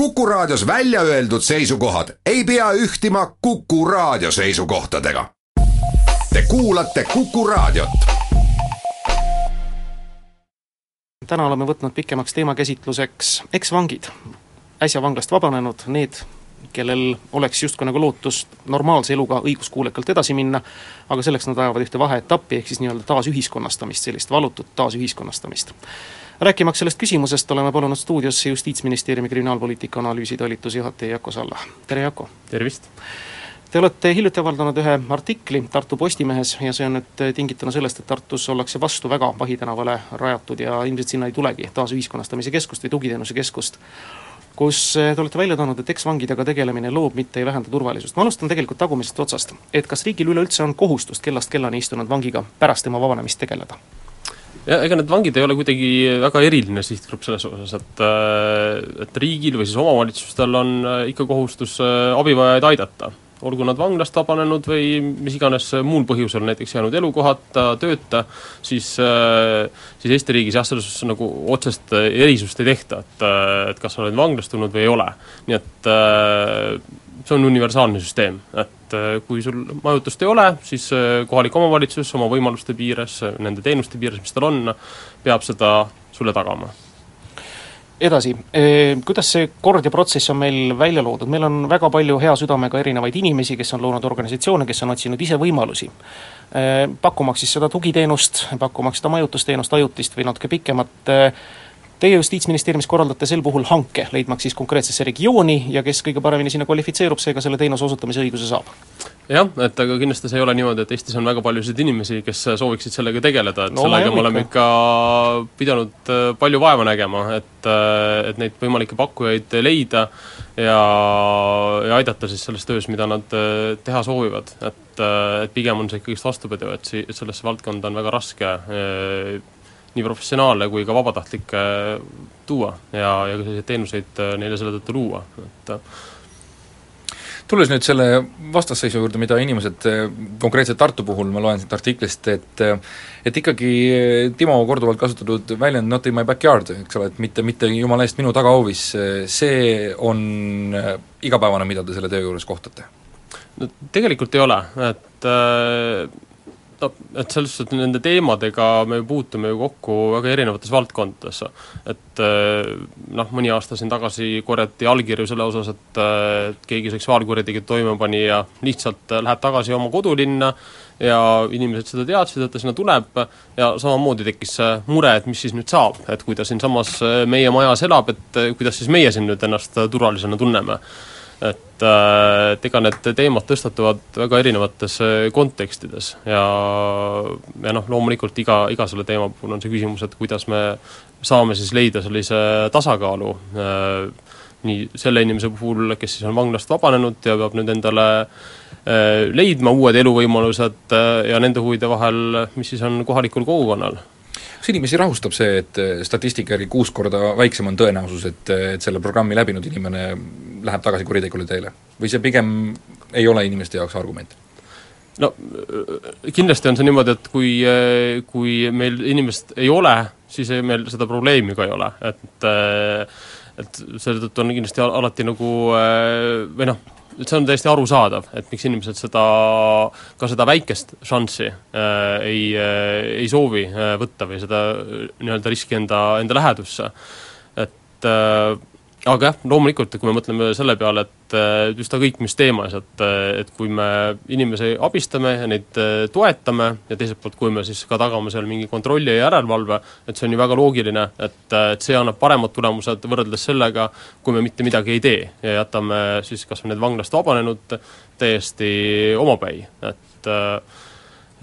Kuku Raadios välja öeldud seisukohad ei pea ühtima Kuku Raadio seisukohtadega. Te kuulate Kuku Raadiot. täna oleme võtnud pikemaks teemakäsitluseks eksvangid, äsja vanglast vabanenud, need, kellel oleks justkui nagu lootust normaalse eluga õiguskuulekalt edasi minna, aga selleks nad vajavad ühte vaheetappi, ehk siis nii-öelda taasühiskonnastamist, sellist valutut taasühiskonnastamist. Rääkimaks sellest küsimusest, oleme palunud stuudiosse Justiitsministeeriumi kriminaalpoliitika analüüsi talituse juhataja Jako Salla, tere Jako! tervist! Te olete hiljuti avaldanud ühe artikli Tartu Postimehes ja see on nüüd tingituna sellest, et Tartus ollakse vastu väga Vahi tänavale rajatud ja ilmselt sinna ei tulegi taasühiskonnastamise keskust või tugiteenuse keskust, kus te olete välja toonud, et eksvangidega tegelemine loob, mitte ei vähenda turvalisust. ma alustan tegelikult tagumisest otsast. et kas riigil üleüldse on kohustust kellast kellani istunud vangiga pärast tema vabanemist tegeleda? Ja ega need vangid ei ole kuidagi väga eriline sihtgrupp selles osas, et et riigil või siis omavalitsustel on ikka kohustus abivajajaid aidata olgu nad vanglast vabanenud või mis iganes muul põhjusel, näiteks jäänud elukohata, tööta, siis siis Eesti riigis jah, selles suhtes nagu otsest erisust ei tehta, et et kas sa oled vanglast tulnud või ei ole. nii et see on universaalne süsteem, et kui sul majutust ei ole, siis kohalik omavalitsus oma võimaluste piires, nende teenuste piires, mis tal on, peab seda sulle tagama edasi, kuidas see kord ja protsess on meil välja loodud, meil on väga palju hea südamega erinevaid inimesi, kes on loonud organisatsioone, kes on otsinud ise võimalusi. Pakkumaks siis seda tugiteenust, pakkumaks seda majutusteenust, ajutist või natuke pikemat, Teie Justiitsministeeriumis korraldate sel puhul hanke, leidmaks siis konkreetsesse regiooni ja kes kõige paremini sinna kvalifitseerub, see ka selle teenuse osutamise õiguse saab? jah, et aga kindlasti see ei ole niimoodi, et Eestis on väga paljusid inimesi, kes sooviksid sellega tegeleda, et No sellega me oleme ikka. pidanud äh, palju vaeva nägema, et äh, et neid võimalikke pakkujaid leida ja, ja aidata siis selles töös, mida nad äh, teha soovivad. et, et pigem on see ikkagist vastupidi, et si-, sellesse valdkonda on väga raske nii professionaale kui ka vabatahtlikke tuua ja, ja ka selliseid teenuseid äh, neile selle tõttu luua, et äh, tulles nüüd selle vastasseisu juurde, mida inimesed eh, konkreetselt Tartu puhul, ma loen siit artiklist, et et ikkagi Timo korduvalt kasutatud väljend not in my backyard, eks ole, et mitte, mitte jumala eest minu tagahoovis, see on igapäevane, mida te selle töö juures kohtate? no tegelikult ei ole, et äh, no et selles suhtes, nende teemadega me puutume ju kokku väga erinevates valdkondades. et äh, noh, mõni aasta siin tagasi korjati allkirju selle osas, et et keegi seksuaalkuritegu toime pani ja lihtsalt äh, läheb tagasi oma kodulinna ja inimesed seda teadsid, et ta sinna tuleb ja samamoodi tekkis see mure, et mis siis nüüd saab, et kui ta siinsamas meie majas elab, et kuidas siis meie siin nüüd ennast turvalisena tunneme et, äh, et ega need teemad tõstatuvad väga erinevates äh, kontekstides ja, ja noh, loomulikult iga, iga selle teema puhul on see küsimus, et kuidas me saame siis leida sellise tasakaalu äh, nii selle inimese puhul, kes siis on vanglast vabanenud ja peab nüüd endale leidma uued eluvõimalused ja nende huvide vahel, mis siis on kohalikul kogukonnal kas inimesi rahustab see, et eh, statistika järgi kuus korda väiksem on tõenäosus, et, et selle programmi läbinud inimene läheb tagasi kuritegule teele? või see pigem ei ole inimeste jaoks argument? no kindlasti on see niimoodi, et kui, kui meil inimest ei ole, siis ei- meil seda probleemi ka ei ole, et et selle tõttu on kindlasti al- alati nagu või noh, see on täiesti arusaadav, et miks inimesed seda, ka seda väikest šanssi äh, ei äh,, ei soovi äh, võtta või seda äh, nii-öelda riski enda, enda lähedusse. et äh, aga jah, loomulikult, kui me mõtleme selle peale, et äh, ükskõik mis teemas, et äh, et kui me inimesi abistame ja neid äh, toetame ja teiselt poolt, kui me siis ka tagame seal mingi kontrolli ja järelevalve, et see on ju väga loogiline, et, et see annab paremad tulemused võrreldes sellega, kui me mitte midagi ei tee ja jätame siis kas või need vanglast vabanenud täiesti omapäi, et äh,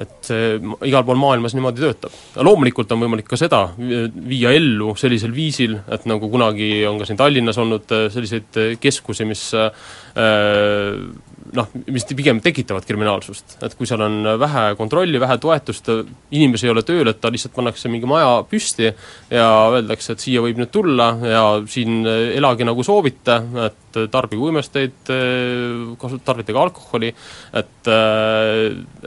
et see igal pool maailmas niimoodi töötab. loomulikult on võimalik ka seda vi- viia ellu sellisel viisil, et nagu kunagi on ka siin Tallinnas olnud äh, selliseid äh, keskusi, mis äh, noh, mis pigem tekitavad kriminaalsust. et kui seal on vähe kontrolli, vähe toetust, inimesi ei ole tööl, et ta lihtsalt pannakse mingi maja püsti ja öeldakse, et siia võib nüüd tulla ja siin elage nagu soovite, et tarbige uimesteid, kasu-, tarvitage alkoholi, et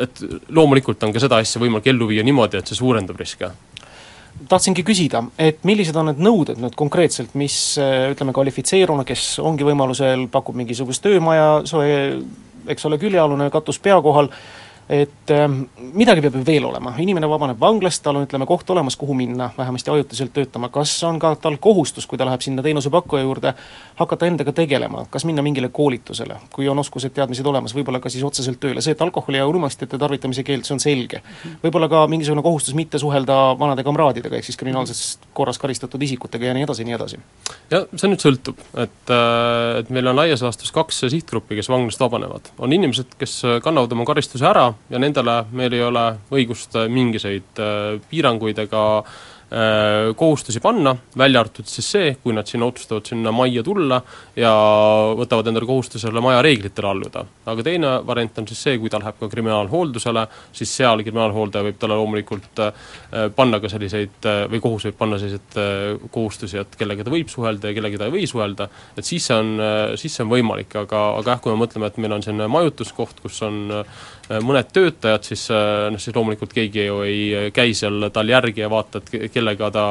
et loomulikult on ka seda asja võimalik ellu viia niimoodi, et see suurendab riske tahtsingi küsida, et millised on need nõuded nüüd konkreetselt, mis ütleme, kvalifitseeruna, kes ongi võimalusel, pakub mingisugust töömaja, soe eks ole, küljealune katus pea kohal, et äh, midagi peab ju veel olema, inimene vabaneb vanglast, tal on ütleme koht olemas, kuhu minna vähemasti ajutiselt töötama, kas on ka tal kohustus, kui ta läheb sinna teenusepakkuja juurde, hakata endaga tegelema, kas minna mingile koolitusele, kui on oskused, teadmised olemas, võib-olla ka siis otseselt tööle, see, et alkoholi ja uimastite tarvitamise keeld, see on selge. võib-olla ka mingisugune kohustus mitte suhelda vanade kamraadidega, ehk siis kriminaalses korras karistatud isikutega ja nii edasi, nii edasi. jah, see nüüd sõltub, et, äh, et meil on laias laastus kaks sihtgruppi, kes vanglast vabanevad. on inimesed, kes kannavad oma karistuse ära, ja nendele meil ei ole õigust mingisuguseid äh, piiranguid ega Äh, kohustusi panna, välja arvatud siis see, kui nad sinna otsustavad sinna majja tulla ja võtavad endale kohustuse selle maja reeglitele alluda. aga teine variant on siis see, kui ta läheb ka kriminaalhooldusele, siis seal kriminaalhooldaja võib talle loomulikult äh, panna ka selliseid äh, või kohus võib panna selliseid kohustusi, et kellega ta võib suhelda ja kellega ta ei või suhelda, et siis see on, siis see on võimalik, aga, aga jah, kui me mõtleme, et meil on selline majutuskoht, kus on mõned töötajad, siis noh, siis loomulikult keegi ju ei käi seal tal järgi ja vaata, et kellega ta,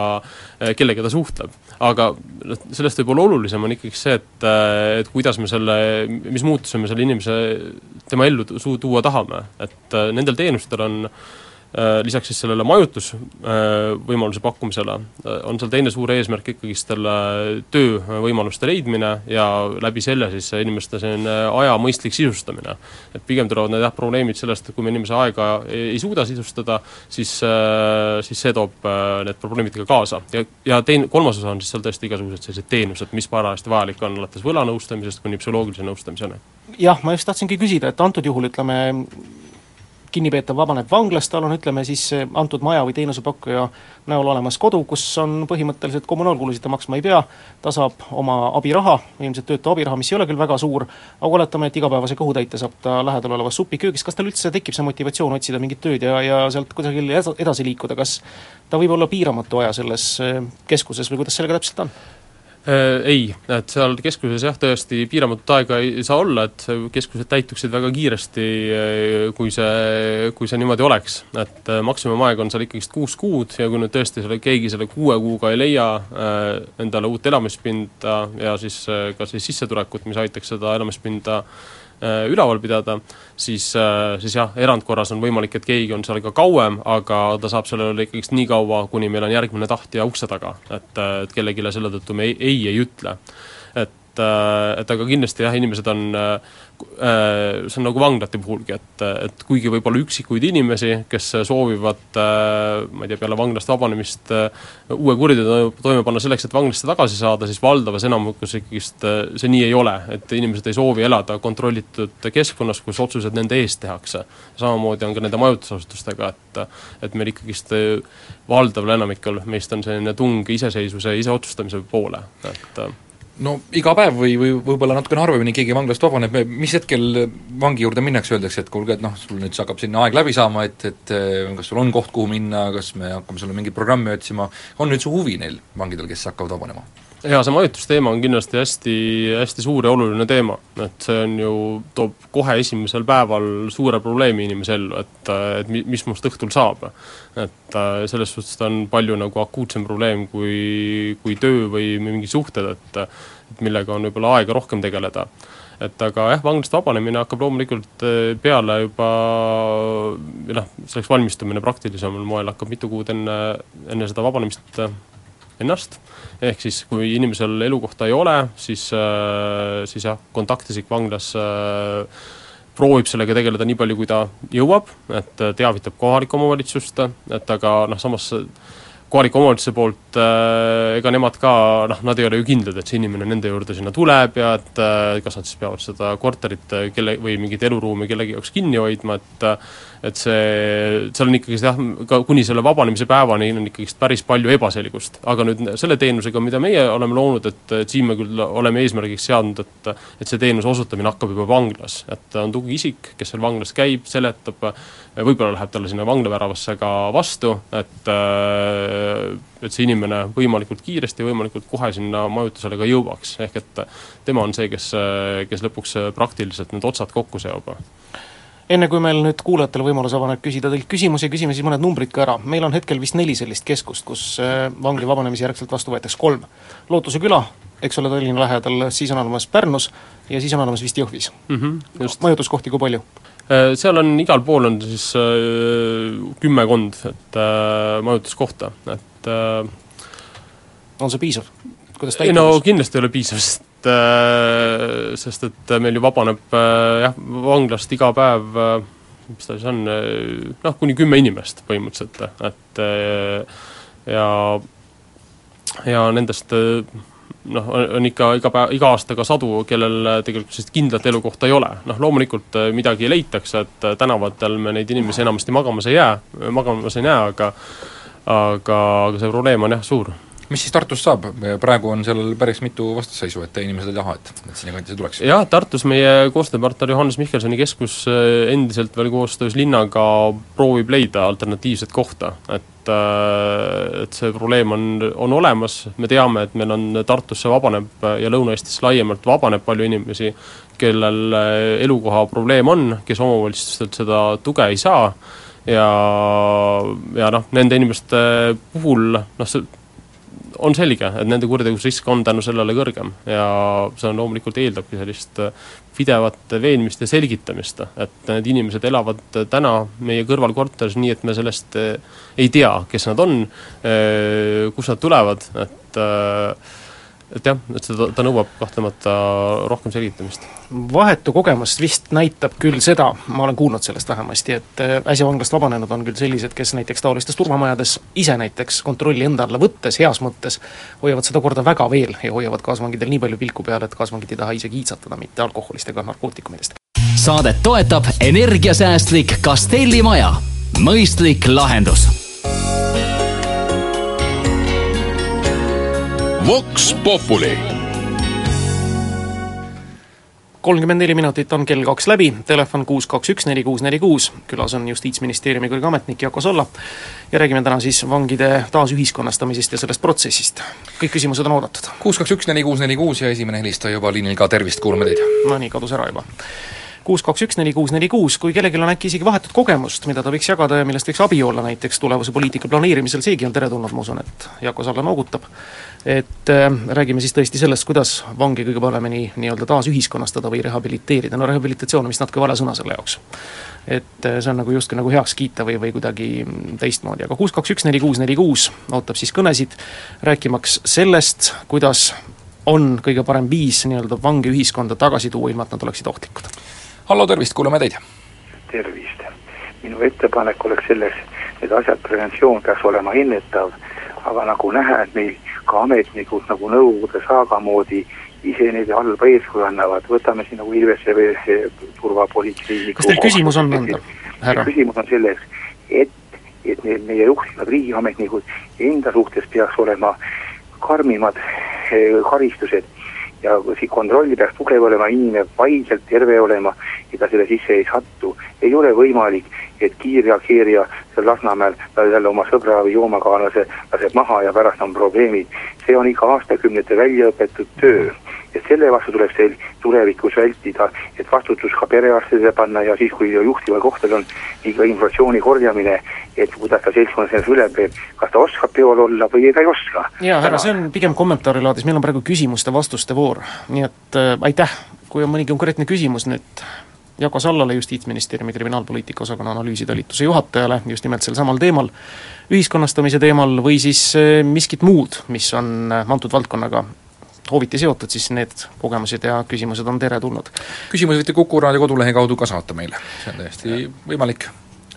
kellega ta suhtleb. aga noh, sellest võib-olla olulisem on ikkagi see, et, et kuidas me selle, mis muutuse me selle inimese, tema ellu tuua tahame, et nendel teenustel on äh, Äh, lisaks siis sellele majutusvõimaluse äh, pakkumisele äh, on seal teine suur eesmärk ikkagist selle töövõimaluste leidmine ja läbi selle siis inimeste selline aja mõistlik sisustamine. et pigem tulevad need jah, probleemid sellest, et kui me inimese aega ei, suuda sisustada, siis, siis see toob need probleemid ka kaasa. ja, ja teine, kolmas osa on siis seal tõesti igasugused sellised teenused, mis parajasti vajalik on, alates võlanõustamisest kuni psühholoogilise nõustamiseni. jah, ma just tahtsingi küsida, et antud juhul ütleme, kinnipeetav vabaneb vanglast, tal on ütleme siis antud maja või teenusepakkuja näol olemas kodu, kus on põhimõtteliselt kommunaalkulusid ta maksma ei pea, ta saab oma abiraha, ilmselt töötu abiraha, mis ei ole küll väga suur, aga oletame, et igapäevase kõhutäite saab ta lähedal olevas supiköögis, kas tal üldse tekib see motivatsioon otsida mingit tööd ja, ja sealt kusagil edasi liikuda, kas ta võib olla piiramatu aja selles keskuses või kuidas sellega täpselt on? Äh, ei, et seal keskuses jah, tõesti piiramatut aega ei saa olla, et keskused täituksid väga kiiresti, äh, kui see, kui see niimoodi oleks. et äh, maksimumaeg on seal ikkagist kuus kuud ja kui nüüd tõesti selle, keegi selle kuue kuuga ei leia endale uut elamispinda ja siis ka siis sissetulekut, mis aitaks seda elamispinda Äh, üleval pidada, siis, äh, siis jah, erandkorras on võimalik, et keegi on seal ka kauem, aga ta saab seal olla ikkagist nii kaua, kuni meil on järgmine tahtja ukse taga. et, äh, et kellelegi selle tõttu me ei, ei ei ütle. et et, aga kindlasti jah, inimesed on, äh, see on nagu vanglate puhulgi, et, et kuigi võib olla üksikuid inimesi, kes soovivad äh, ma ei tea, peale vanglast vabanemist äh, uue kuriteo toime panna selleks, et vanglisse tagasi saada, siis valdavas enamuses ikkagist see nii ei ole, et inimesed ei soovi elada kontrollitud keskkonnas, kus otsused nende eest tehakse. samamoodi on ka nende majutusasutustega, et et meil ikkagist valdaval enamikul meist on selline tung iseseisvuse, iseotsustamise poole, et no iga päev või, või võib-olla natukene harvemini keegi vanglast vabaneb, mis hetkel vangi juurde minnakse, öeldakse, et kuulge, et noh, sul nüüd hakkab sinna aeg läbi saama, et, et eh, kas sul on koht, kuhu minna, kas me hakkame sulle mingit programmi otsima, on üldse huvi neil vangidel, kes hakkavad vabanema? Jaa, see majutusteema on kindlasti hästi, hästi suur ja oluline teema, et see on ju, toob kohe esimesel päeval suure probleemi inimese ellu, et, et mis must õhtul saab. et eh, selles suhtes ta on palju nagu akuutsem probleem kui, kui töö või mingi suhted, et et millega on võib-olla aega rohkem tegeleda. et aga jah, vanglast vabanemine hakkab loomulikult eh, peale juba noh, selleks valmistumine praktilisemal moel hakkab mitu kuud enne, enne seda vabanemist eh, ennast, ehk siis kui inimesel elukohta ei ole, siis, eh, siis jah, kontaktisik vanglas proovib sellega tegeleda nii palju, kui ta jõuab, et teavitab kohalikku omavalitsust, et aga noh, samas kohaliku omavalitsuse poolt äh, ega nemad ka noh, nad ei ole ju kindlad, et see inimene nende juurde sinna tuleb ja et äh, kas nad siis peavad seda korterit äh, kelle, või mingit eluruumi kellegi jaoks kinni hoidma, et äh, et see, seal on ikkagi jah, ka kuni selle vabanemise päevani on ikkagist päris palju ebaselgust. aga nüüd selle teenusega, mida meie oleme loonud, et, et siin me küll oleme eesmärgiks seadnud, et et see teenuse osutamine hakkab juba vanglas, et on tugiisik, kes seal vanglas käib, seletab, võib-olla läheb talle sinna vanglaväravasse ka vastu, et et see inimene võimalikult kiiresti, võimalikult kohe sinna majutusele ka jõuaks, ehk et tema on see, kes, kes lõpuks praktiliselt need otsad kokku seob enne kui meil nüüd kuulajatele võimalus avaneb küsida teilt küsimusi, küsime siis mõned numbrid ka ära. meil on hetkel vist neli sellist keskust, kus äh, vangli vabanemise järgselt vastu võetakse, kolm. Lootuse küla, eks ole, Tallinna lähedal, siis on olemas Pärnus ja siis on olemas vist Jõhvis mm. -hmm, majutuskohti kui palju? Äh, seal on, igal pool on siis äh, kümmekond, et äh, majutuskohta, et äh, on see piisav? kuidas ei no kindlasti ei ole piisav, sest äh, sest et meil ju vabaneb äh, jah, vanglast iga päev äh, mis ta siis on, noh, kuni kümme inimest põhimõtteliselt, et ja ja nendest noh, on ikka iga päev, iga aasta ka sadu, kellel tegelikult sellist kindlat elukohta ei ole. noh, loomulikult midagi leitakse, et tänavatel me neid inimesi enamasti magamas ei jää, magamas ei näe, aga aga, aga see probleem on jah, suur mis siis Tartust saab, praegu on seal päris mitu vastasseisu, et inimesed ei taha, et, et sinnakanti see tuleks? jah, Tartus meie koostööpartner Johannes Mihkelsoni keskus äh, endiselt veel koostöös linnaga proovib leida alternatiivset kohta, et äh, et see probleem on, on olemas, me teame, et meil on Tartusse vabaneb ja Lõuna-Eestisse laiemalt vabaneb palju inimesi, kellel äh, elukoha probleem on, kes omavalitsustelt seda tuge ei saa. Ja, ja noh, nende inimeste puhul noh, see on selge, et nende kuritegevusrisk on tänu sellele kõrgem ja see on loomulikult eeldabki sellist pidevat veenmist ja selgitamist, et need inimesed elavad täna meie kõrvalkorteris nii, et me sellest ei tea, kes nad on, kust nad tulevad, et et jah, et seda, ta nõuab kahtlemata rohkem selgitamist. vahetu kogemus vist näitab küll seda, ma olen kuulnud sellest vähemasti, et äh, äsja vanglast vabanenud on küll sellised, kes näiteks taolistes turvamajades ise näiteks kontrolli enda alla võttes, heas mõttes, hoiavad seda korda väga veel ja hoiavad kaasvangidel nii palju pilku peal, et kaasvangid ei taha isegi iitsatada mitte alkoholist ega narkootikumidest. saadet toetab energiasäästlik Castelli maja, mõistlik lahendus Vox Populi kolmkümmend neli minutit on kell kaks läbi, telefon kuus kaks üks neli kuus neli kuus, külas on Justiitsministeeriumi kõrge ametnik Jako Solla ja räägime täna siis vangide taasühiskonnastamisest ja sellest protsessist. kõik küsimused on oodatud. kuus kaks üks neli kuus neli kuus ja esimene helistaja juba liinil ka, tervist, kuulame teid! no nii, kadus ära juba kuus kaks üks neli kuus neli kuus, kui kellelgi on äkki isegi vahetut kogemust, mida ta võiks jagada ja millest võiks abi olla näiteks tulevase poliitika planeerimisel, seegi on teretulnud, ma usun, et Jako Salla noogutab. et äh, räägime siis tõesti sellest, kuidas vangi kõige paremini nii-öelda taasühiskonnastada või rehabiliteerida, no rehabilitatsioon on vist natuke vale sõna selle jaoks. et äh, see on nagu justkui nagu heaks kiita või, või kuidagi teistmoodi, aga kuus kaks üks neli kuus neli kuus ootab siis kõnesid, rääkimaks sellest, kuidas on kõige parem viis nii-öelda vange ühiskonda tagasi tuua, ilma et nad oleksid ohtlikud hallo, tervist, kuulame teid! tervist! minu ettepanek oleks selles, et asjad, preventsioon peaks olema ennetav, aga nagu näha, et meil ka ametnikud nagu Nõukogude saaga moodi ise neid halba eeskuju annavad, võtame siin nagu Ilvese või turvapolitsei kas teil küsimus on nõnda, härra? küsimus on selles, et, et need meie juhtivad riigiametnikud enda suhtes peaks olema karmimad eh, karistused ja see kontroll peaks tugev olema, inimene vaimselt terve olema ja ta selle sisse ei satu. ei ole võimalik, et kiirreageerija seal Lasnamäel jälle oma sõbra või joomakaanlase laseb maha ja pärast on probleemid. see on ikka aastakümnete välja õpitud töö et selle vastu tuleb teil tulevikus vältida, et vastutus ka perearstidele panna ja siis, kui juhtival kohtadel on iga informatsiooni korjamine, et kuidas ta seltskonnas ennast üle peab, kas ta oskab peol olla või ta ei oska. jaa, härra, see on pigem kommentaari laadis, meil on praegu küsimuste-vastuste voor, nii et äh, aitäh, kui on mõni konkreetne küsimus nüüd Jako Sallale, Justiitsministeeriumi kriminaalpoliitika osakonna analüüsitalituse juhatajale, just nimelt sel samal teemal, ühiskonnastamise teemal või siis äh, miskit muud, mis on äh, antud valdkonnaga hooviti seotud, siis need kogemused ja küsimused on teretulnud. küsimusi võite Kuku raadio kodulehe kaudu ka saata meile, see on täiesti võimalik.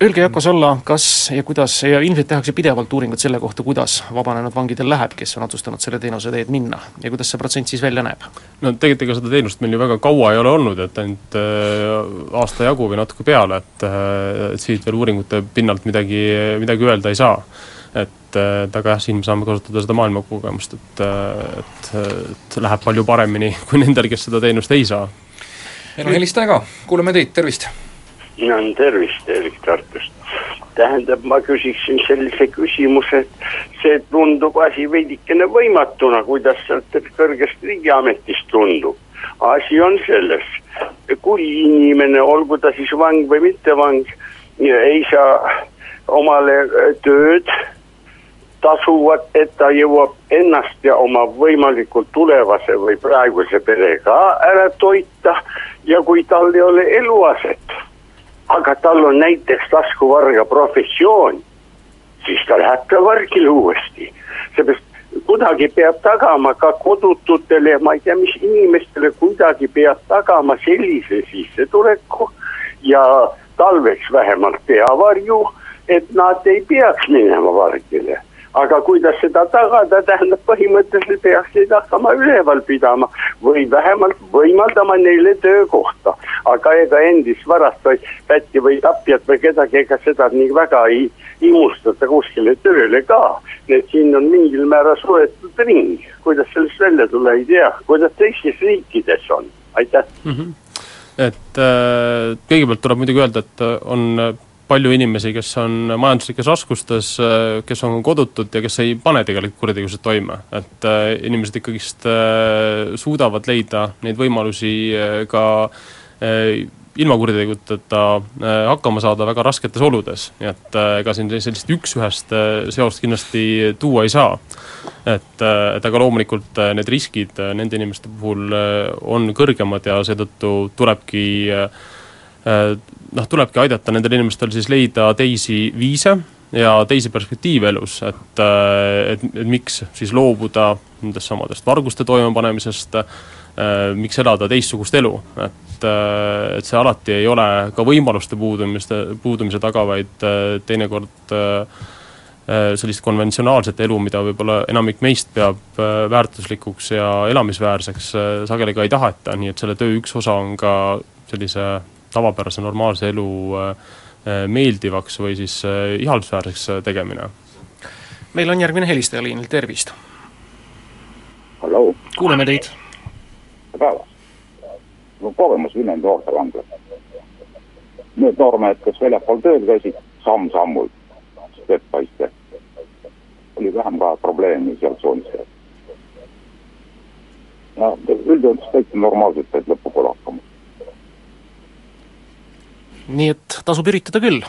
Öelge, Jako Salla, kas ja kuidas ja ilmselt tehakse pidevalt uuringut selle kohta, kuidas vabanenud vangidel läheb, kes on otsustanud selle teenuse teed minna ja kuidas see protsent siis välja näeb? no tegelikult ega seda teenust meil ju väga kaua ei ole olnud, et ainult äh, aasta jagu või natuke peale, et äh, siit veel uuringute pinnalt midagi, midagi öelda ei saa. et, et aga jah, siin me saame kasutada seda maailma kogemust, et, et, et läheb palju paremini kui nendel, kes seda teenust ei saa. meil on helistaja ka, kuulame teid, tervist! No tervist, Erik Tartust. tähendab, ma küsiksin sellise küsimuse, et see tundub asi veidikene võimatuna, kuidas sealt kõrgest riigiametist tundub. asi on selles, kui inimene, olgu ta siis vang või mitte vang, ei saa omale tööd tasuvad, et ta jõuab ennast ja oma võimalikult tulevase või praeguse pere ka ära toita ja kui tal ei ole eluaset, aga tal on näiteks taskuvarga professioon, siis ta läheb ka vargile uuesti. seepärast kuidagi peab tagama ka kodututele, ma ei tea, mis inimestele kuidagi peab tagama sellise sissetuleku ja talveks vähemalt peavarju, et nad ei peaks minema vargile aga kuidas seda tagada, tähendab põhimõtteliselt peaks neid hakkama üleval pidama või vähemalt võimaldama neile töökohta. aga ega endist varastajaid, pätti või tapjat või kedagi, ega seda nii väga ei imustata kuskile tööle ka. et siin on mingil määral suletud ring, kuidas sellest välja tulla, ei tea, kuidas teistes riikides on, aitäh mm. -hmm et äh, kõigepealt tuleb muidugi öelda, et on palju inimesi, kes on majanduslikes raskustes, kes on kodutud ja kes ei pane tegelikult kuritegusid toime. et äh, inimesed ikkagist äh, suudavad leida neid võimalusi äh, ka ilma kuritegudeta hakkama saada väga rasketes oludes, nii et ega siin sellist üks-ühest seost kindlasti tuua ei saa. et, et aga loomulikult need riskid nende inimeste puhul on kõrgemad ja seetõttu tulebki noh, tulebki aidata nendel inimestel siis leida teisi viise ja teisi perspektiive elus, et, äh, et, et miks siis loobuda nendest samadest varguste toimepanemisest, äh, miks elada teistsugust elu, et, äh, et see alati ei ole ka võimaluste puudumiste, puudumise taga, vaid teinekord sellist konventsionaalset elu, mida võib-olla enamik meist peab väärtuslikuks ja elamisväärseks, sageli ka ei taheta, nii et selle töö üks osa on ka sellise tavapärase normaalse elu äh, äh, meeldivaks või siis äh, ihaldusväärseks tegemine. meil on järgmine helistaja liinil, tervist! kuuleme teid! tere päevast! mul on kogemus Viljandi noortevanglas. Need noormehed, kes väljapool tööl käisid, samm-sammult, step by step, oli vähem ka probleemi seal tsoonis. ja üldjoontes täitsa normaalselt said lõpupoole hakkama nii et tasub üritada küll,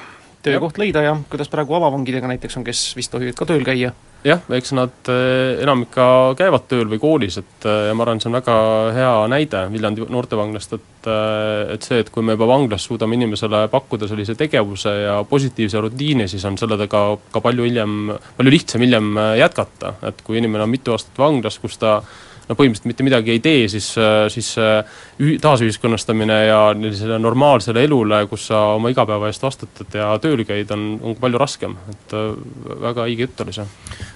töökoht leida ja kuidas praegu avavangidega näiteks on, kes vist tohivad ka tööl käia? jah, eks nad eh, enamik ka käivad tööl või koolis, et eh, ja ma arvan, see on väga hea näide Viljandi noortevanglast, et eh, et see, et kui me juba vanglas suudame inimesele pakkuda sellise tegevuse ja positiivse rutiini, siis on sellega ka, ka palju hiljem, palju lihtsam hiljem jätkata, et kui inimene on mitu aastat vanglas, kus ta no põhimõtteliselt mitte midagi ei tee, siis, siis ühi-, taasühiskonnastamine ja sellisele normaalsele elule, kus sa oma igapäeva eest vastutad ja tööl käid, on, on palju raskem, et äh, väga õige jutt oli see.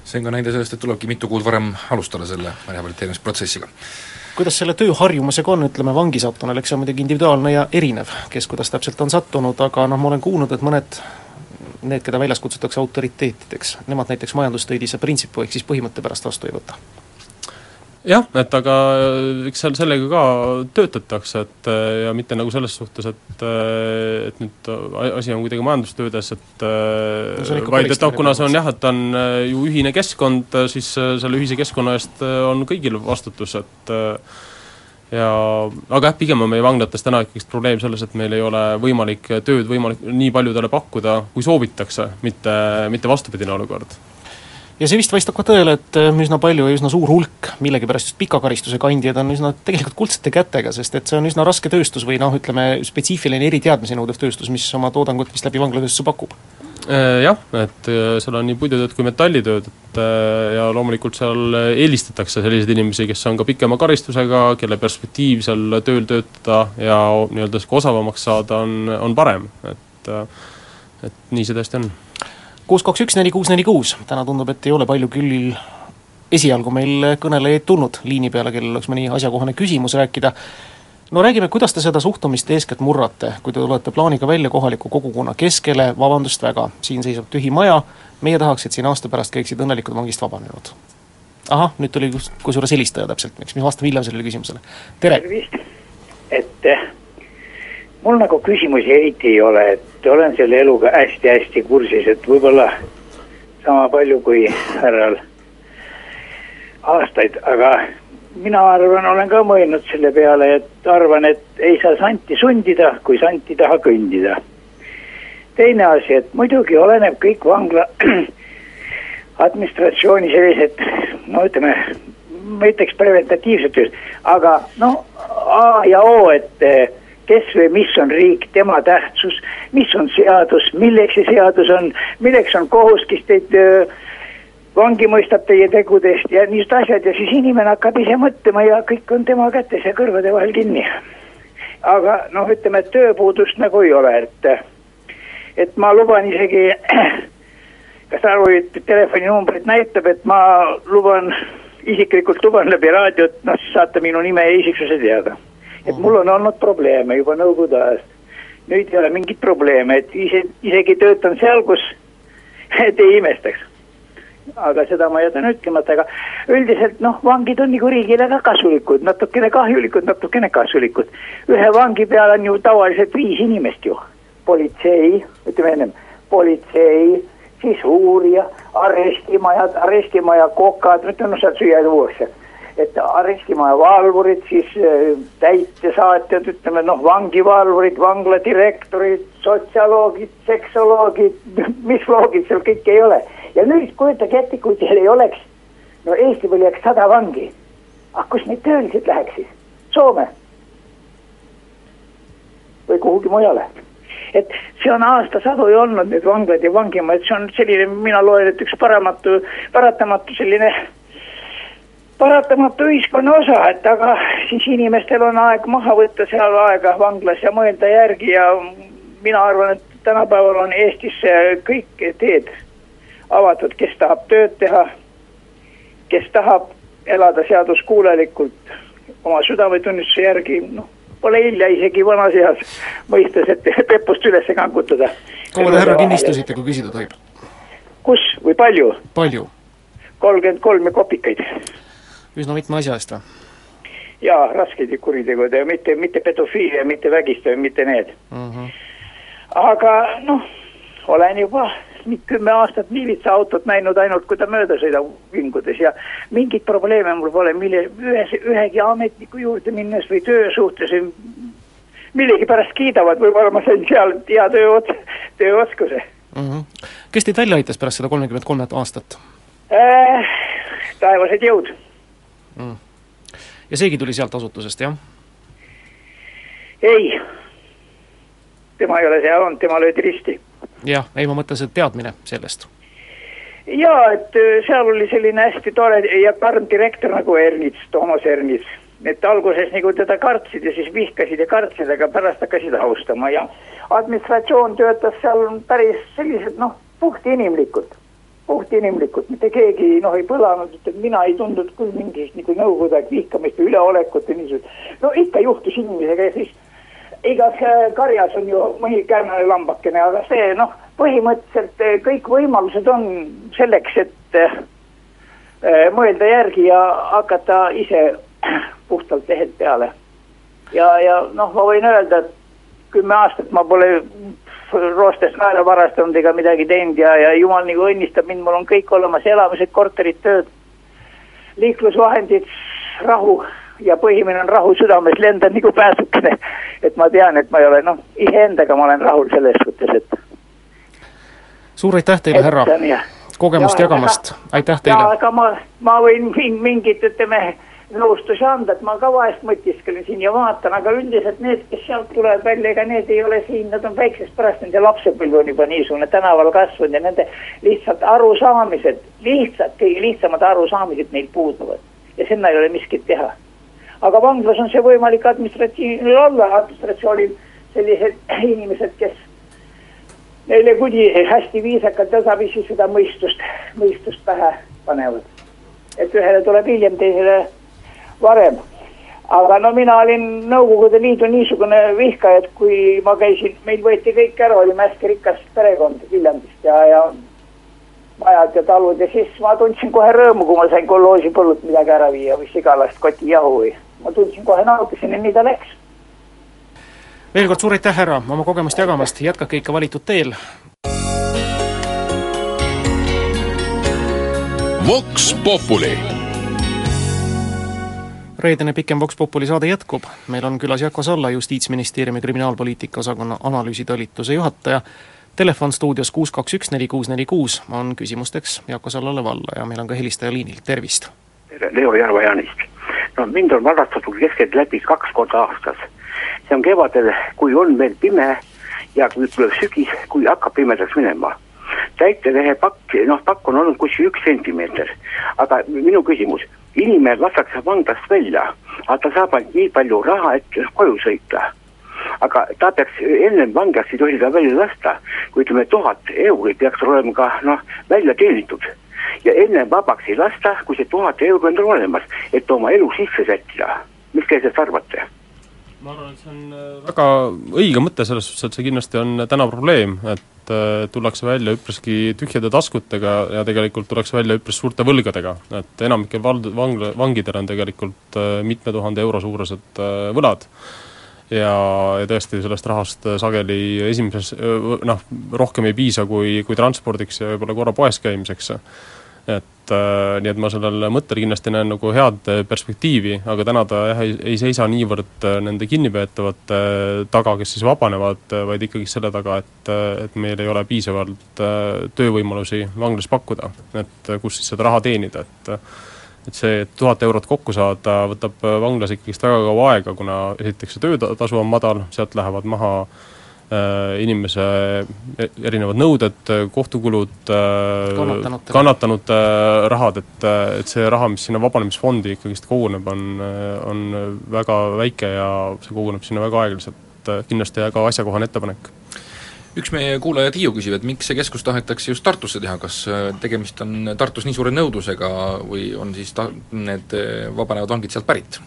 see on ka näide sellest, et tulebki mitu kuud varem alustada selle rehabiliteerimisprotsessiga. Kuidas selle tööharjumusega on, ütleme vangi sattunul, eks see on muidugi individuaalne ja erinev, kes kuidas täpselt on sattunud, aga noh, ma olen kuulnud, et mõned need, keda väljas kutsutakse autoriteetideks, nemad näiteks majandustöidise printsipu ehk siis põhimõtte pärast vastu ei võta jah, et aga äh, eks seal sellega ka töötatakse, et äh, ja mitte nagu selles suhtes, et äh, et nüüd asi on kuidagi majandustöödes, et no, vaid et noh, kuna see on jah, et on ju ühine keskkond, siis selle ühise keskkonna eest on kõigil vastutus, et ja aga jah, pigem on meie vanglates täna ikkagist probleem selles, et meil ei ole võimalik tööd võimalik nii paljudele pakkuda, kui soovitakse, mitte, mitte vastupidine olukord ja see vist vastab ka tõele, et äh, üsna palju ja üsna suur hulk millegipärast just pika karistuse kandjaid on üsna tegelikult kuldsete kätega, sest et see on üsna raske tööstus või noh, ütleme spetsiifiline eriteadmisi nõudev tööstus, mis oma toodangut vist läbi vanglatööstuse pakub. Äh, jah, et äh, seal on nii puidutööd kui metallitööd, et ja loomulikult seal eelistatakse selliseid inimesi, kes on ka pikema karistusega, kelle perspektiiv seal tööl töötada ja nii-öelda osavamaks saada on, on parem, et et nii see tõesti on. Kuus, kaks, üks, neli, kuus, neli, kuus, täna tundub, et ei ole palju küll esialgu meil kõnelejaid tulnud liini peale, kellel oleks mõni asjakohane küsimus rääkida, no räägime, kuidas te seda suhtumist eeskätt murrate, kui te tulete plaaniga välja kohaliku kogukonna keskele, vabandust väga, siin seisab tühi maja, meie tahaks, et siin aasta pärast käiksid õnnelikud vangist vabanenud. ahah, nüüd tuli kusjuures helistaja täpselt, eks me vastame hiljem sellele küsimusele. tere! tervist, et eh, mul nagu küsimusi eriti ei ole, et olen selle eluga hästi-hästi kursis, et võib-olla sama palju kui härral aastaid, aga mina arvan, olen ka mõelnud selle peale, et arvan, et ei saa santi sundida, kui sant ei taha kõndida. teine asi, et muidugi oleneb kõik vangla administratsiooni sellised, no ütleme, ma ütleks preventatiivset tööd, aga noh, A ja O, et kes või mis on riik, tema tähtsus, mis on seadus, milleks see seadus on, milleks on kohus, kes teid vangi mõistab teie tegudest ja niisugused asjad ja siis inimene hakkab ise mõtlema ja kõik on tema kätes ja kõrvade vahel kinni. aga noh, ütleme, et tööpuudust nagu ei ole, et, et ma luban isegi, kas Arvo telefoninumbrit näitab, et ma luban, isiklikult luban läbi raadiot, noh siis saate minu nime ja isiksuse teada. Et mul on olnud probleeme juba nõukogude ajast. nüüd ei ole mingit probleeme, et ise, isegi töötan seal, kus te ei imestaks aga seda ma jätan ütlemata, aga üldiselt noh, vangid on nagu riigile ka kasulikud, natukene kahjulikud, natukene kasulikud. ühe vangi peal on ju tavaliselt viis inimest ju, politsei, ütleme ennem, politsei, siis uurija, arestimajad, arestimaja kokad, noh, sealt süüa tuuakse et arestimaja valvurid, siis äh, täitesaatjad, ütleme noh, vangivalvurid, vangla direktorid, sotsioloogid, seksoloogid, mis loogid seal kõik ei ole. ja nüüd kujutage ette, kui teil ei oleks, no Eesti peal jääks sada vangi. ah kus need töölised läheks siis? Soome? või kuhugi mujale? et see on aastasadu ju olnud need vanglad ja vangimajad, see on selline, mina loen, et üks paramatu, paratamatu selline paratamatu ühiskonna osa, et aga siis inimestel on aeg maha võtta seal aega vanglas ja mõelda järgi ja mina arvan, et tänapäeval on Eestis kõik teed avatud, kes tahab tööd teha, kes tahab elada seaduskuulelikult oma südametunnistuse järgi, noh, pole hilja isegi vanas eas mõistes, et pepust üles kangutada. kaua te härra kinni istusite, kui küsida tohib? kus või palju? palju? kolmkümmend kolm ja kopikaid üsna mitme asja eest või? jaa, raskeid kuritegude ja mitte, mitte pedofiilia, mitte vägistamine, mitte need mm. -hmm. aga noh, olen juba kümme aastat miilitsa autot näinud ainult, kui ta mööda sõidab vingudes ja mingeid probleeme mul pole, mille, ühes, ühegi ametniku juurde minnes või töö suhtes millegipärast kiidavad, võib-olla ma sain seal hea töö, tööoskuse mm. -hmm. kes teid välja aitas pärast seda kolmekümmet kolmet aastat äh,? taevased jõud mm.. ja seegi tuli sealt asutusest, jah? ei, tema ei ole seal olnud, tema löödi risti. jah, ei ma mõtlesin, et teadmine sellest. jaa, et äh, seal oli selline hästi tore ja karm direktor nagu Ernits, Toomas Ernits. et alguses nagu teda kartsid ja siis vihkasid ja kartsid, aga pärast hakkasid austama ja administratsioon töötas seal päris sellised noh, puhtinimlikud puhtinimlikult, mitte keegi noh, ei põlanud, et mina ei tundnud küll mingisugust nagu nõukogude aeg vihkamist või üleolekut või niisugust. no ikka juhtus inimesega ja siis igas äh, karjas on ju mõni kärnane lambakene, aga see noh, põhimõtteliselt äh, kõik võimalused on selleks, et äh, mõelda järgi ja hakata ise puhtalt lehelt peale. ja, ja noh, ma võin öelda, et kümme aastat ma pole roostest naela varastanud ega midagi teinud ja, ja jumal nagu õnnistab mind, mul on kõik olemas, elamised, korterid, tööd, liiklusvahendid, rahu ja põhimine on rahu südames, lendan nagu pääsukene. et ma tean, et ma ei ole noh, iseendaga ma olen rahul selles suhtes, et. suur aitäh teile, härra, kogemust ja, jagamast, aitäh teile. aga ma, ma võin mingit, ütleme et ma ka vahest mõtisklen siin ja vaatan, aga üldiselt need, kes sealt tulevad välja, ega need ei ole siin, nad on väiksest pärast, nende lapsepõlv on juba niisugune tänaval kasvanud ja nende lihtsalt arusaamised, lihtsalt kõige lihtsamad arusaamised neil puuduvad. ja sinna ei ole miskit teha. aga vanglas on see võimalik administratiivil olla, administratsioonil sellised inimesed, kes neile kuni hästi viisakalt tasapisi seda mõistust, mõistust pähe panevad. et ühele tuleb hiljem, teisele varem. aga no mina olin Nõukogude Liidu niisugune vihkaja, et kui ma käisin, meil võeti kõik ära, olime hästi rikas perekond Viljandist ja, ja majad ja talud ja siis ma tundsin kohe rõõmu, kui ma sain kolhoosipõllult midagi ära viia või sigalast kotijahu või ma tundsin kohe nautisin ja nii ta läks. veel kord suur aitäh, härra, oma kogemust jagamast, jätkake ikka valitud teel. Vox Populi reedene pikem Vox Populi saade jätkub, meil on külas Jako Salla, Justiitsministeeriumi kriminaalpoliitika osakonna analüüsitalituse juhataja telefon stuudios kuus kaks üks neli kuus neli kuus on küsimusteks Jako Sallale valla ja meil on ka helistaja liinil, tervist! tere, Leo Järva-Jaanist. no mind on varrastatud keskeltläbi kaks korda aastas. see on kevadel, kui on veel pime ja kui tuleb sügis, kui hakkab pimedaks minema. täitevehe pakk, noh pakk on olnud kuskil üks sentimeeter, aga minu küsimus, inimene lastakse vanglast välja, aga ta saab ainult nii palju raha, et koju sõita aga ta peaks ennem vanglast ei tohi ta välja lasta, kui ütleme, tuhat euri peaks olema ka noh, välja teenitud. ja enne vabaks ei lasta, kui see tuhat euri on tal olemas, et oma elu sisse sättida. mis te sellest arvate? Ma arvan, et see on väga õige mõte selles suhtes, et see kindlasti on täna probleem, et äh, tullakse välja üpriski tühjade taskutega ja tegelikult tullakse välja üpris suurte võlgadega, et enamikel vald-, vangla, vangidel on tegelikult äh, mitme tuhande euro suurused äh, võlad ja, ja tõesti sellest rahast sageli esimeses noh, rohkem ei piisa kui, kui transpordiks ja võib-olla korra poes käimiseks. et äh, nii et ma sellel mõttel kindlasti näen nagu head perspektiivi, aga täna ta jah, ei, ei seisa niivõrd nende kinnipeetavate taga, kes siis vabanevad, vaid ikkagi selle taga, et, et meil ei ole piisavalt töövõimalusi vanglas pakkuda, et kus siis seda raha teenida, et et see tuhat eurot kokku saada võtab vanglas ikkagist väga kaua aega, kuna esiteks see töötasu on madal, sealt lähevad maha äh, inimese e-, erinevad nõuded, kohtukulud äh,, kannatanute, kannatanute rahad, et, et see raha, mis sinna vabanemisfondi ikkagist koguneb, on, on väga väike ja see koguneb sinna väga aeglaselt, kindlasti väga asjakohane ettepanek. Üks meie kuulaja Tiiu küsib, et miks see keskus tahetakse just Tartusse teha, kas äh, tegemist on Tartus nii suure nõudlusega või on siis ta-, need äh, vabanevad vangid sealt pärit?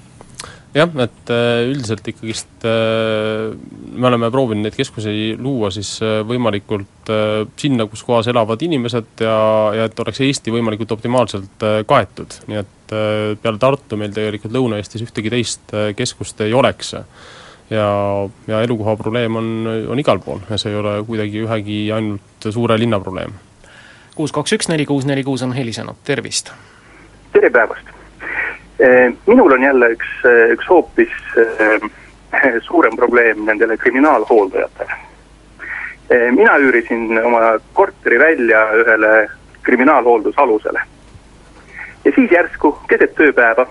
Jah, et äh, üldiselt ikkagist me oleme proovinud neid keskusi luua siis võimalikult sinna, kus kohas elavad inimesed ja, ja et oleks Eesti võimalikult optimaalselt kaetud, nii et peale Tartu meil tegelikult Lõuna-Eestis ühtegi teist keskust ei oleks ja, ja elukoha probleem on, on igal pool ja see ei ole kuidagi ühegi ainult suure linna probleem. kuus kaks üks neli kuus neli kuus on helisenud, tervist! tere päevast! Eh, minul on jälle üks, eh, üks hoopis eh, suurem probleem nendele kriminaalhooldajatele. mina üürisin oma korteri välja ühele kriminaalhooldusalusele. ja siis järsku keset tööpäeva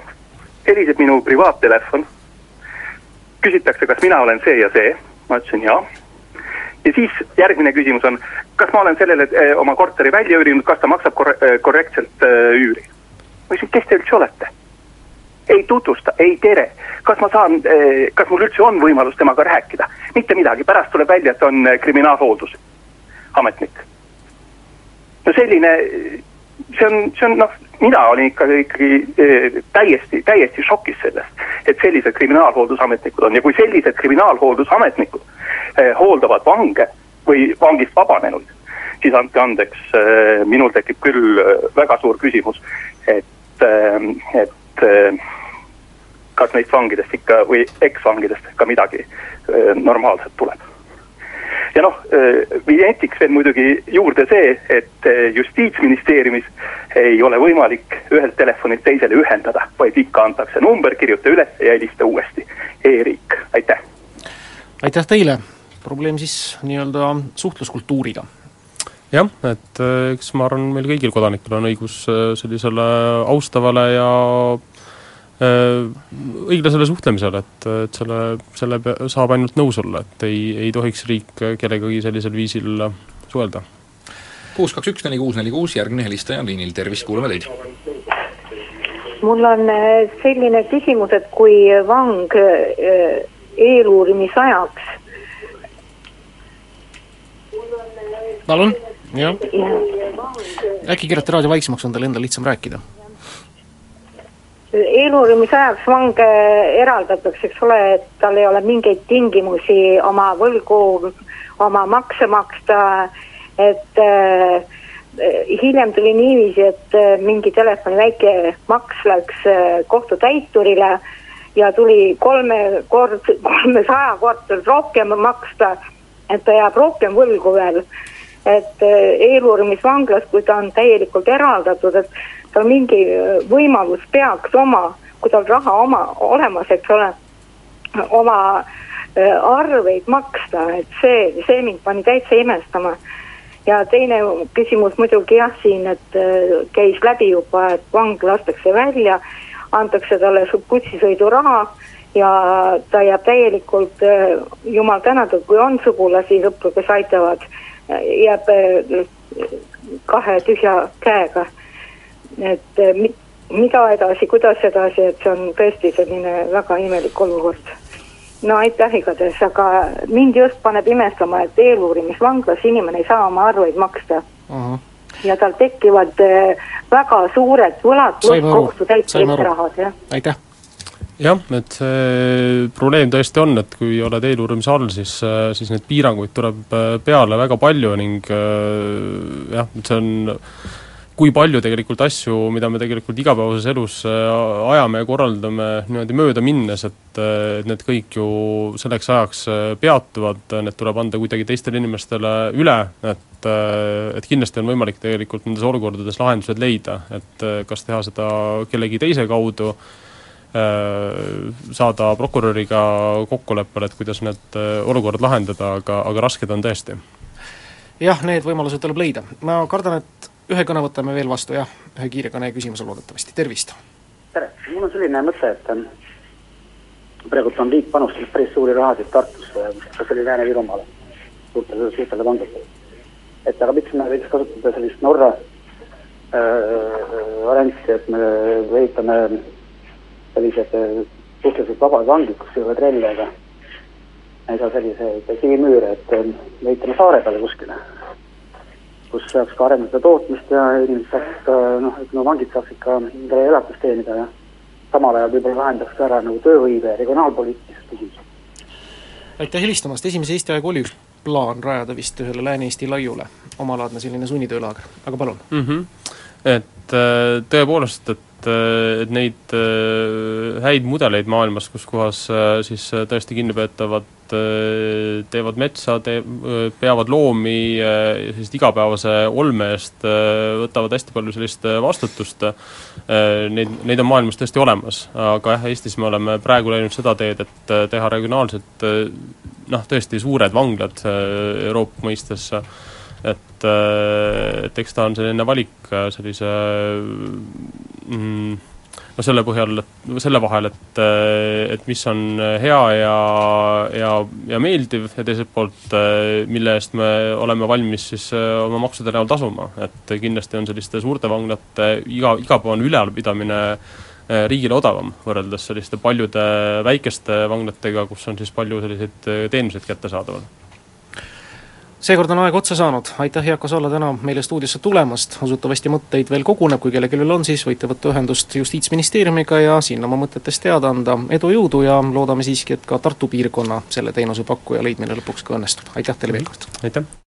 heliseb minu privaattelefon küsitakse, kas mina olen see ja see, ma ütlesin jaa. ja siis järgmine küsimus on, kas ma olen sellele eh, oma korteri välja üürinud, kas ta maksab korre-, eh, korrektselt üüri? ma ütlesin, kes te üldse olete? Ei tutvusta, ei tere, kas ma saan, kas mul üldse on võimalus temaga rääkida? mitte midagi, pärast tuleb välja, et on kriminaalhooldus, ametnik. no selline, see on, see on noh, mina olin ikka ikkagi eh, täiesti, täiesti šokis sellest, et sellised kriminaalhooldusametnikud on ja kui sellised kriminaalhooldusametnikud eh, hooldavad vange või vangist vabanenuid, siis andke andeks, eh, minul tekib küll väga suur küsimus, et, et kas neist vangidest ikka või eksvangidest ka midagi normaalset tuleb ja noh, vigentiks veel muidugi juurde see, et justiitsministeeriumis ei ole võimalik ühelt telefonilt teisele ühendada, vaid ikka antakse number, kirjuta üles ja helista uuesti e. E-riik, aitäh! aitäh teile, probleem siis nii-öelda suhtluskultuuriga jah, et äh, eks ma arvan, meil kõigil kodanikel on õigus äh, sellisele austavale ja äh, õiglasele suhtlemisele, et, et selle, selle saab ainult nõus olla, et ei, ei tohiks riik kellegagi sellisel viisil suhelda. Kuus, kaks, üks, neli, kuus, neli, kuus, järgmine helistaja on liinil, tervist, kuulame teid. mul on selline küsimus, et kui vang äh, eeluurimisajaks palun, jah. äkki keerate raadio vaiksemaks, on teil endal lihtsam rääkida? eeluurimise ajaks vange eraldatakse, eks ole, et tal ei ole mingeid tingimusi oma võlgu, oma makse maksta, et äh, hiljem tuli niiviisi, et äh, mingi telefoni väike maks läks äh, kohtutäiturile ja tuli kolme kord, kolmesajakordselt rohkem maksta, et ta jääb rohkem võlgu veel. Et äh, eeluurimisvanglas, kui ta on täielikult eraldatud, et tal mingi äh, võimalus peaks oma, kui tal raha oma olemas, eks ole, oma äh, arveid maksta, et see, see mind pani täitsa imestama. ja teine küsimus muidugi jah, siin, et käis läbi juba, et vang lastakse välja, antakse talle bussisõiduraha ja ta jääb täielikult, jumal tänatud, kui on sugulasi, sõpru, kes aitavad, jääb kahe tühja käega et mi-, mida edasi, kuidas edasi, et see on tõesti selline väga imelik olukord. no aitäh igatahes, aga mind just paneb imestama, et eeluurimisvanglas inimene ei saa oma arveid maksta uh. -huh. ja tal tekivad väga suured võlad kohtutäiturite rahad, jah. aitäh jah, et see probleem tõesti on, et kui oled eeluurimise all, siis, siis neid piiranguid tuleb peale väga palju ning jah, et see on kui palju tegelikult asju, mida me tegelikult igapäevases elus äh, ajame ja korraldame niimoodi mööda minnes, et äh, et need kõik ju selleks ajaks äh, peatuvad, need tuleb anda kuidagi teistele inimestele üle, et et kindlasti on võimalik tegelikult nendes olukordades lahendused leida, et kas teha seda kellegi teise kaudu, saada prokuröriga kokkuleppele, et kuidas need olukorrad lahendada, aga, aga rasked on tõesti. jah, need võimalused tuleb leida, ma kardan, et ühe kõne võtame veel vastu, jah, ühe kiire kõne ja küsimuse loodetavasti, tervist! tere, mul on selline mõte, et ähm, praegult on riik panustanud päris suuri rahasid Tartusse, kas oli Lääne-Virumaale, suurtele, suurtele pankadele. et aga miks me võiks kasutada sellist Norra äh, varianti, et me ehitame sellised äh, suhteliselt vabad vangid, kus ei ole trelle ega ei saa selliseid kivimüüre, et äh, me ehitame saare peale kuskile kus saaks ka arendada tootmist ja inimesed saaks ka noh, ütleme vangid saaksid ka endale elatist teenida ja samal ajal võib-olla lahendaks ka ära nagu tööhõive ja regionaalpoliitilised küsimused. aitäh helistamast, esimese Eesti ajaga oli üks plaan rajada vist ühele Lääne-Eesti laiule omalaadne selline sunnitöölaager, aga palun mm. -hmm. et äh, tõepoolest, et et neid äh, häid mudeleid maailmas, kus kohas äh, siis tõesti kinnipeetavad Äh, teevad metsa, tee-, äh, peavad loomi äh, sellist igapäevase olme eest, võtavad hästi palju sellist vastutust, neid, neid on maailmas tõesti olemas. aga jah, Eestis me oleme praegu läinud seda teed, et teha regionaalselt noh, tõesti suured vanglad Euroopa mõistes, et, et eks ta on selline valik sellise mm, no selle põhjal, selle vahel, et, et mis on hea ja, ja, ja meeldiv ja teiselt poolt, mille eest me oleme valmis siis oma maksude näol tasuma, et kindlasti on selliste suurte vanglate iga, igapäevane ülalpidamine riigile odavam, võrreldes selliste paljude väikeste vanglatega, kus on siis palju selliseid teenuseid kättesaadaval seekord on aeg otsa saanud, aitäh, Jako Saala, täna meile stuudiosse tulemast, usutavasti mõtteid veel koguneb, kui kellelgi veel on, siis võite võtta ühendust Justiitsministeeriumiga ja siin oma mõtetest teada anda, edu, jõudu ja loodame siiski, et ka Tartu piirkonna selle teenuse pakkuja leidmine lõpuks ka õnnestub, aitäh teile veel kord! aitäh!